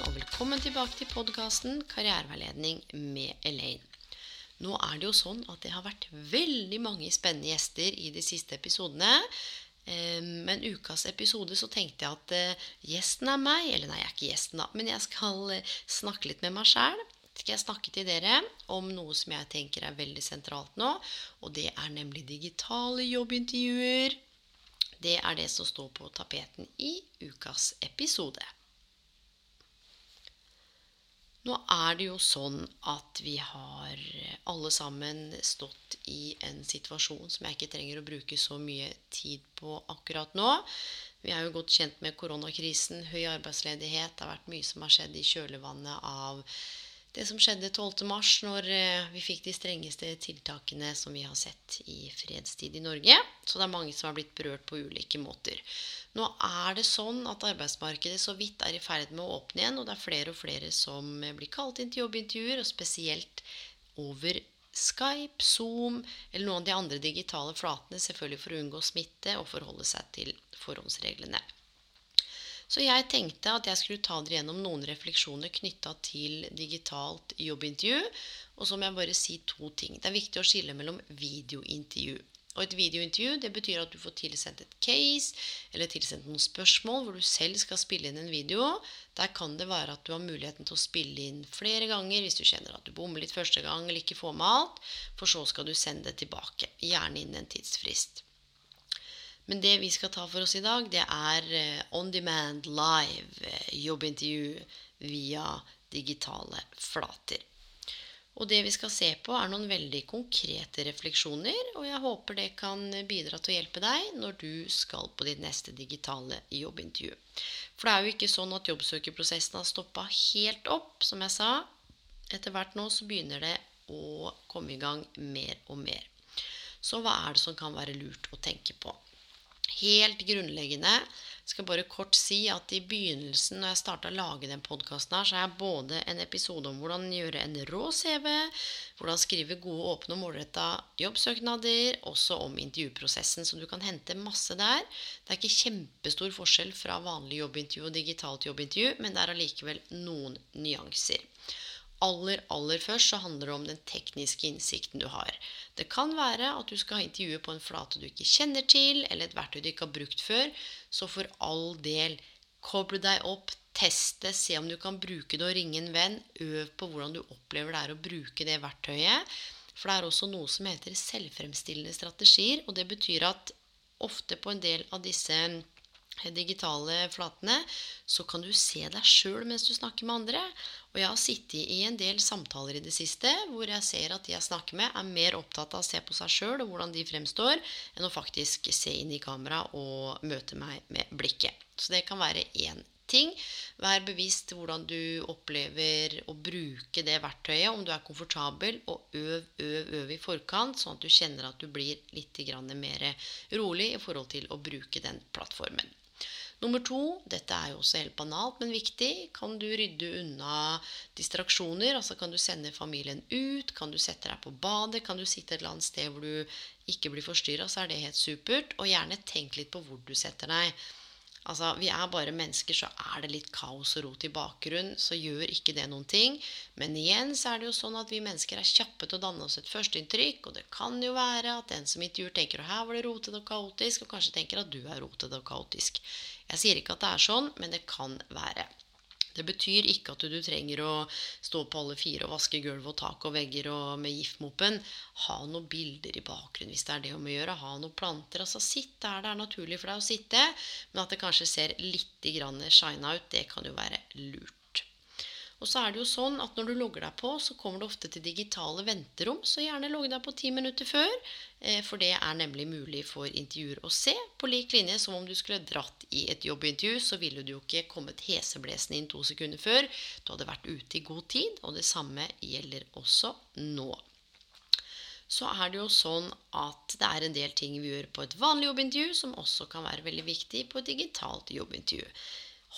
og velkommen tilbake til podkasten Karriereveiledning med Elaine. Nå er det jo sånn at det har vært veldig mange spennende gjester i de siste episodene. Eh, Men ukas episode så tenkte jeg at eh, gjesten er meg. Eller nei, jeg er ikke gjesten, da. Men jeg skal eh, snakke litt med meg sjæl. Skal jeg snakke til dere om noe som jeg tenker er veldig sentralt nå. Og det er nemlig digitale jobbintervjuer. Det er det som står på tapeten i ukas episode. Nå er det jo sånn at vi har alle sammen stått i en situasjon som jeg ikke trenger å bruke så mye tid på akkurat nå. Vi er jo godt kjent med koronakrisen, høy arbeidsledighet. Det har vært mye som har skjedd i kjølvannet av det som skjedde 12. mars, når eh, vi fikk de strengeste tiltakene som vi har sett i fredstid i Norge. Så det er mange som har blitt berørt på ulike måter. Nå er det sånn at arbeidsmarkedet så vidt er i ferd med å åpne igjen, og det er flere og flere som blir kalt inn til jobbintervjuer, og spesielt over Skype, Zoom eller noen av de andre digitale flatene, selvfølgelig for å unngå smitte og forholde seg til forhåndsreglene. Så jeg tenkte at jeg skulle ta dere gjennom noen refleksjoner knytta til digitalt jobbintervju. Og så må jeg bare si to ting. Det er viktig å skille mellom videointervju. Og et videointervju det betyr at du får tilsendt et case eller tilsendt noen spørsmål hvor du selv skal spille inn en video. Der kan det være at du har muligheten til å spille inn flere ganger hvis du kjenner at du bommer litt første gang eller ikke får med alt. For så skal du sende det tilbake. Gjerne innen en tidsfrist. Men det vi skal ta for oss i dag, det er eh, on demand live eh, jobbintervju via digitale flater. Og det vi skal se på, er noen veldig konkrete refleksjoner, og jeg håper det kan bidra til å hjelpe deg når du skal på ditt neste digitale jobbintervju. For det er jo ikke sånn at jobbsøkerprosessen har stoppa helt opp, som jeg sa. Etter hvert nå så begynner det å komme i gang mer og mer. Så hva er det som kan være lurt å tenke på? Helt grunnleggende skal bare kort si at i begynnelsen, når jeg starta å lage den podkasten her, så er jeg både en episode om hvordan gjøre en rå CV, hvordan skrive gode, åpne og målretta jobbsøknader, også om intervjuprosessen, så du kan hente masse der. Det er ikke kjempestor forskjell fra vanlig jobbintervju og digitalt jobbintervju, men det er allikevel noen nyanser aller, aller først så handler det om den tekniske innsikten du har. Det kan være at du skal ha intervjuet på en flate du ikke kjenner til, eller et verktøy du ikke har brukt før. Så for all del, koble deg opp, test det, se om du kan bruke det og ringe en venn. Øv på hvordan du opplever det er å bruke det verktøyet. For det er også noe som heter selvfremstillende strategier, og det betyr at ofte på en del av disse digitale flatene, så kan du se deg sjøl mens du snakker med andre. Og jeg har sittet i en del samtaler i det siste hvor jeg ser at de jeg snakker med, er mer opptatt av å se på seg sjøl og hvordan de fremstår, enn å faktisk se inn i kamera og møte meg med blikket. Så det kan være én ting. Vær bevisst hvordan du opplever å bruke det verktøyet, om du er komfortabel, og øv, øv, øv i forkant, sånn at du kjenner at du blir litt mer rolig i forhold til å bruke den plattformen. Nummer to, dette er jo også helt banalt, men viktig, kan du rydde unna distraksjoner? Altså kan du sende familien ut? Kan du sette deg på badet? Kan du sitte et eller annet sted hvor du ikke blir forstyrra? Så er det helt supert. Og gjerne tenk litt på hvor du setter deg. Altså, Vi er bare mennesker, så er det litt kaos og rot i bakgrunnen. Så gjør ikke det noen ting. Men igjen så er det jo sånn at vi mennesker er kjappe til å danne oss et førsteinntrykk. Og det kan jo være at den som intervjuer, tenker at her var det rotete og kaotisk, og kanskje tenker at du er rotete og kaotisk. Jeg sier ikke at det er sånn, men det kan være. Det betyr ikke at du, trenger å stå på alle fire og vaske gulv og tak og vegger og med giftmoppen. Ha noen bilder i bakgrunnen hvis det er det om å gjøre. Ha noen planter. Altså Sitt der det er naturlig for deg å sitte, men at det kanskje ser litt shina ut, det kan jo være lurt. Og så er det jo sånn at når du logger deg på, så kommer du ofte til digitale venterom. Så gjerne logg deg på ti minutter før, eh, for det er nemlig mulig for intervjuer å se. På lik linje som om du skulle dratt i et jobbintervju, så ville du jo ikke kommet heseblesende inn to sekunder før. Du hadde vært ute i god tid, og det samme gjelder også nå så er det jo sånn at det er en del ting vi gjør på et vanlig jobbintervju som også kan være veldig viktig på et digitalt jobbintervju.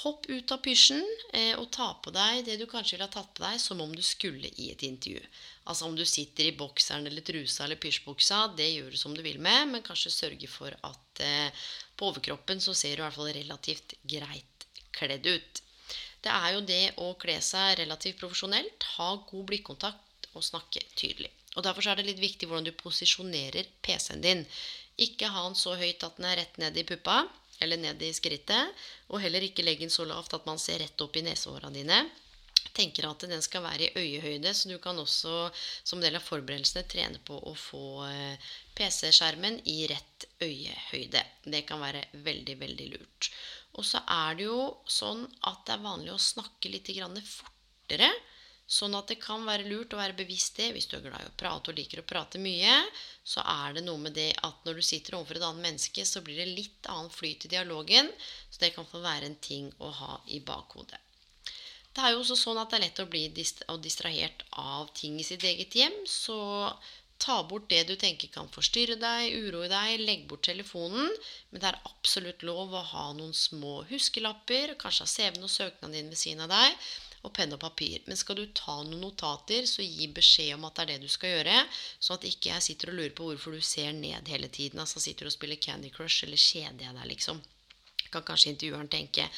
Hopp ut av pysjen eh, og ta på deg det du kanskje ville ha tatt på deg som om du skulle i et intervju. Altså om du sitter i bokseren eller trusa eller pysjbuksa, det gjør du som du vil med, men kanskje sørge for at eh, på overkroppen så ser du i hvert fall relativt greit kledd ut. Det er jo det å kle seg relativt profesjonelt, ha god blikkontakt og snakke tydelig. Og Derfor er det litt viktig hvordan du posisjonerer PC-en din. Ikke ha den så høyt at den er rett ned i puppa eller ned i skrittet. Og heller ikke legge den så lavt at man ser rett opp i nesehåra dine. tenker at den skal være i øyehøyde, så du kan også som del av forberedelsene trene på å få eh, PC-skjermen i rett øyehøyde. Det kan være veldig, veldig lurt. Og så er det jo sånn at det er vanlig å snakke litt fortere. Sånn at det kan være lurt å være bevisst det. Hvis du er glad i å prate og liker å prate mye, så er det noe med det at når du sitter overfor et annet menneske, så blir det litt annen flyt i dialogen. Så det kan få være en ting å ha i bakhodet. Det er jo også sånn at det er lett å bli distrahert av ting i sitt eget hjem. Så ta bort det du tenker kan forstyrre deg, uroe deg. Legg bort telefonen. Men det er absolutt lov å ha noen små huskelapper, kanskje ha CV-en og søknaden din ved siden av deg og penn og papir. Men skal du ta noen notater, så gi beskjed om at det er det du skal gjøre. Sånn at ikke jeg sitter og lurer på hvorfor du ser ned hele tiden. Altså sitter og spiller Candy Crush, eller kjeder jeg deg, liksom. Kan kanskje intervjueren tenke.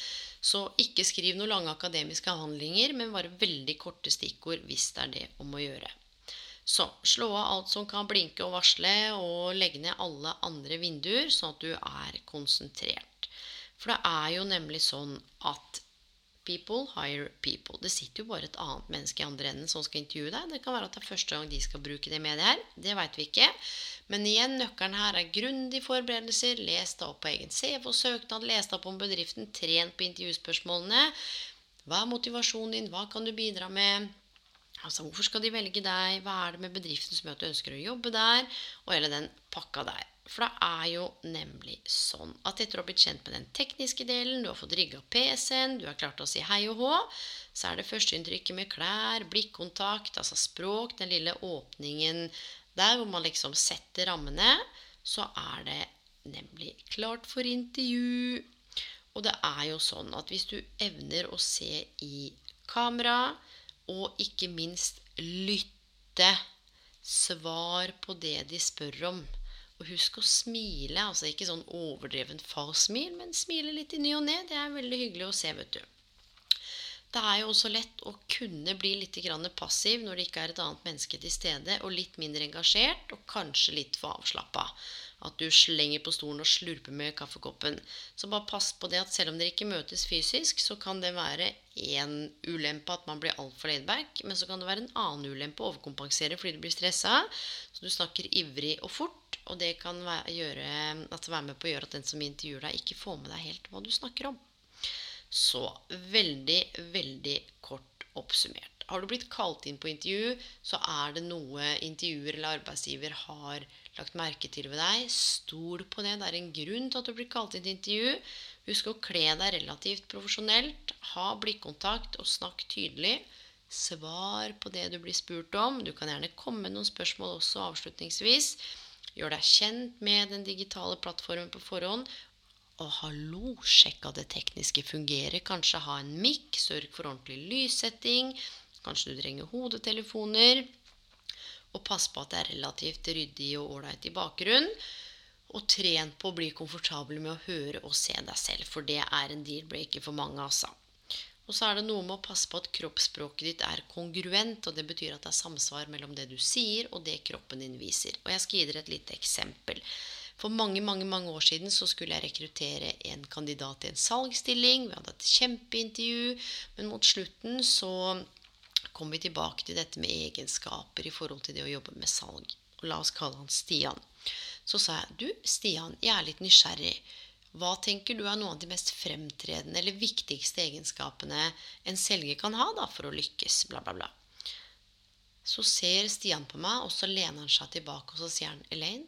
Så ikke skriv noen lange akademiske avhandlinger, men bare veldig korte stikkord hvis det er det om å gjøre. Så slå av alt som kan blinke og varsle, og legg ned alle andre vinduer, sånn at du er konsentrert. For det er jo nemlig sånn at People hire people. Det sitter jo bare et annet menneske i andre enden som skal intervjue deg. Det kan være at det er første gang de skal bruke det mediet her. Det veit vi ikke. Men igjen, nøkkelen her er grundige forberedelser. Les deg opp på egen CV og søknad. Les deg opp om bedriften. Tren på intervjuspørsmålene. Hva er motivasjonen din? Hva kan du bidra med? Altså, Hvorfor skal de velge deg? Hva er det med bedriften som gjør at du ønsker å jobbe der? Og hele den pakka der. For det er jo nemlig sånn at etter å ha blitt kjent med den tekniske delen, du har fått rigga PC-en, du har klart å si hei og hå, så er det førsteinntrykket med klær, blikkontakt, altså språk, den lille åpningen der hvor man liksom setter rammene, så er det nemlig klart for intervju. Og det er jo sånn at hvis du evner å se i kamera, og ikke minst lytte, svar på det de spør om, og husk å smile. Altså ikke sånn overdreven farsmil, men smile litt i ny og ne. Det er veldig hyggelig å se, vet du. Det er jo også lett å kunne bli litt passiv når det ikke er et annet menneske til stede, og litt mindre engasjert og kanskje litt for avslappa at du slenger på stolen og slurper med kaffekoppen. Så bare pass på det at selv om dere ikke møtes fysisk, så kan det være én ulempe at man blir altfor laidback. Men så kan det være en annen ulempe å overkompensere fordi du blir stressa. Så du snakker ivrig og fort, og det kan gjøre, at være med på å gjøre at den som intervjuer deg, ikke får med deg helt hva du snakker om. Så veldig, veldig kort oppsummert. Har du blitt kalt inn på intervju, så er det noe intervjuer eller arbeidsgiver har lagt merke til ved deg. Stol på det. Det er en grunn til at du blir kalt inn til intervju. Husk å kle deg relativt profesjonelt. Ha blikkontakt og snakk tydelig. Svar på det du blir spurt om. Du kan gjerne komme med noen spørsmål også avslutningsvis. Gjør deg kjent med den digitale plattformen på forhånd. Og hallo, sjekk at det tekniske fungerer. Kanskje ha en mikk. Sørg for ordentlig lyssetting. Kanskje du trenger hodetelefoner. Og pass på at det er relativt ryddig og ålreit i bakgrunnen. Og tren på å bli komfortabel med å høre og se deg selv, for det er en deal-breaker for mange. altså. Og så er det noe med å passe på at kroppsspråket ditt er kongruent. og Det betyr at det er samsvar mellom det du sier, og det kroppen din viser. Og Jeg skal gi dere et lite eksempel. For mange mange, mange år siden så skulle jeg rekruttere en kandidat i en salgsstilling. Vi hadde et kjempeintervju, men mot slutten så kommer vi tilbake til dette med egenskaper i forhold til det å jobbe med salg. Og la oss kalle han Stian. Så sa jeg, du Stian, jeg er litt nysgjerrig. Hva tenker du er noen av de mest fremtredende eller viktigste egenskapene en selger kan ha da, for å lykkes? Bla, bla, bla. Så ser Stian på meg, og så lener han seg tilbake og så sier han, Elaine,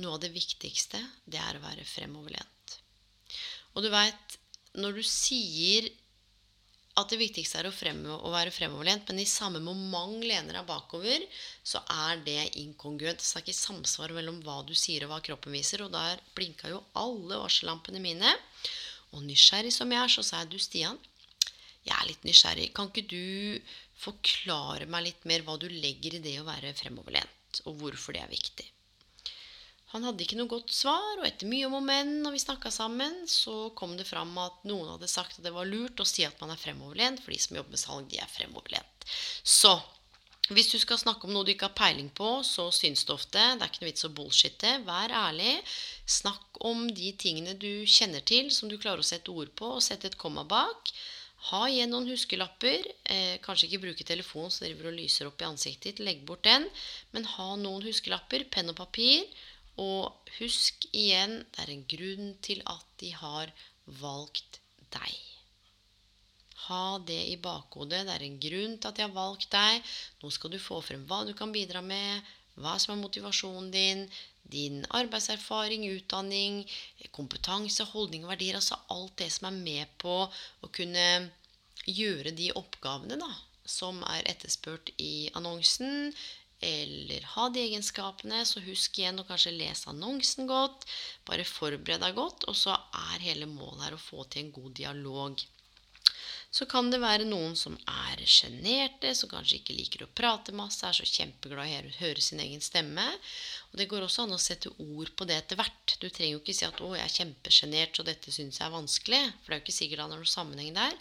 noe av det viktigste, det er å være fremoverlent. Og du veit, når du sier at det viktigste er å, fremme, å, være fremoverlent, men i samme moment lener deg bakover, så er det inkongruent. Så Det er ikke samsvar mellom hva du sier og hva kroppen viser. Og der blinka jo alle varsellampene mine. Og nysgjerrig som jeg er, så sa jeg du, Stian, jeg er litt nysgjerrig. Kan ikke du forklare meg litt mer hva du legger i det å være fremoverlent, og hvorfor det er viktig? Han hadde ikke noe godt svar, og etter mye om og men når vi snakka sammen, så kom det fram at noen hadde sagt at det var lurt å si at man er fremoverlent, for de som jobber med salg, de er fremoverlent. Så hvis du skal snakke om noe du ikke har peiling på, så syns det ofte. Det er ikke noe vits å bullshitte. Vær ærlig. Snakk om de tingene du kjenner til, som du klarer å sette ord på, og sette et komma bak. Ha igjen noen huskelapper. Eh, kanskje ikke bruke telefon som driver og lyser opp i ansiktet ditt. Legg bort den. Men ha noen huskelapper, penn og papir. Og husk igjen, det er en grunn til at de har valgt deg. Ha det i bakhodet. Det er en grunn til at de har valgt deg. Nå skal du få frem hva du kan bidra med, hva som er motivasjonen din, din arbeidserfaring, utdanning, kompetanse, holdning og verdier. Altså alt det som er med på å kunne gjøre de oppgavene da, som er etterspurt i annonsen, eller ha de egenskapene, så husk igjen å kanskje lese annonsen godt. Bare forbered deg godt, og så er hele målet her å få til en god dialog. Så kan det være noen som er sjenerte, som kanskje ikke liker å prate masse, er så kjempeglad i å høre sin egen stemme. Og Det går også an å sette ord på det etter hvert. Du trenger jo ikke si at 'å, jeg er kjempesjenert, så dette syns jeg er vanskelig'. For det er jo ikke sikkert det er noen sammenheng der.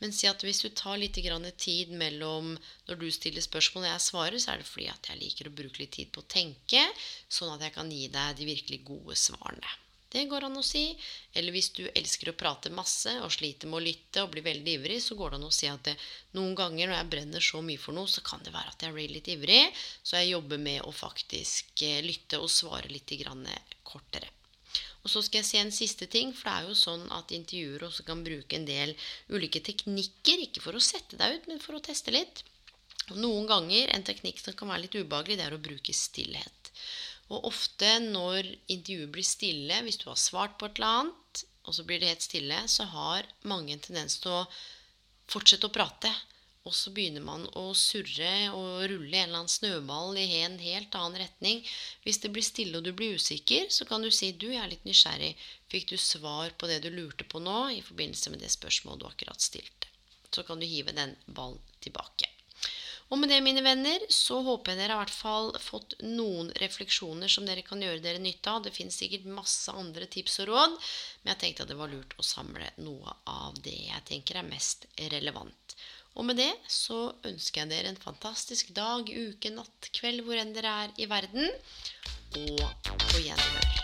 Men si at hvis du tar litt tid mellom når du stiller spørsmål og jeg svarer, så er det fordi at jeg liker å bruke litt tid på å tenke, sånn at jeg kan gi deg de virkelig gode svarene. Det går an å si. Eller hvis du elsker å prate masse og sliter med å lytte og blir veldig ivrig, så går det an å si at det, noen ganger når jeg brenner så mye for noe, så kan det være at jeg blir litt ivrig. Så jeg jobber med å faktisk eh, lytte og svare litt kortere. Og så skal jeg si en siste ting, for det er jo sånn at intervjuer også kan bruke en del ulike teknikker. Ikke for å sette deg ut, men for å teste litt. Og noen ganger en teknikk som kan være litt ubehagelig, det er å bruke stillhet. Og ofte når intervjuet blir stille, hvis du har svart på et eller annet, og så blir det helt stille, så har mange en tendens til å fortsette å prate. Og så begynner man å surre og rulle en eller annen snøball i en helt annen retning. Hvis det blir stille og du blir usikker, så kan du si du, jeg er litt nysgjerrig. Fikk du svar på det du lurte på nå i forbindelse med det spørsmålet du akkurat stilte? Så kan du hive den ballen tilbake. Og med det, mine venner, så håper jeg dere har i hvert fall fått noen refleksjoner som dere kan gjøre dere nytte av. Det finnes sikkert masse andre tips og råd, men jeg tenkte at det var lurt å samle noe av det jeg tenker er mest relevant. Og med det så ønsker jeg dere en fantastisk dag, uke, natt, kveld, hvor enn dere er i verden. Og på gjenhør.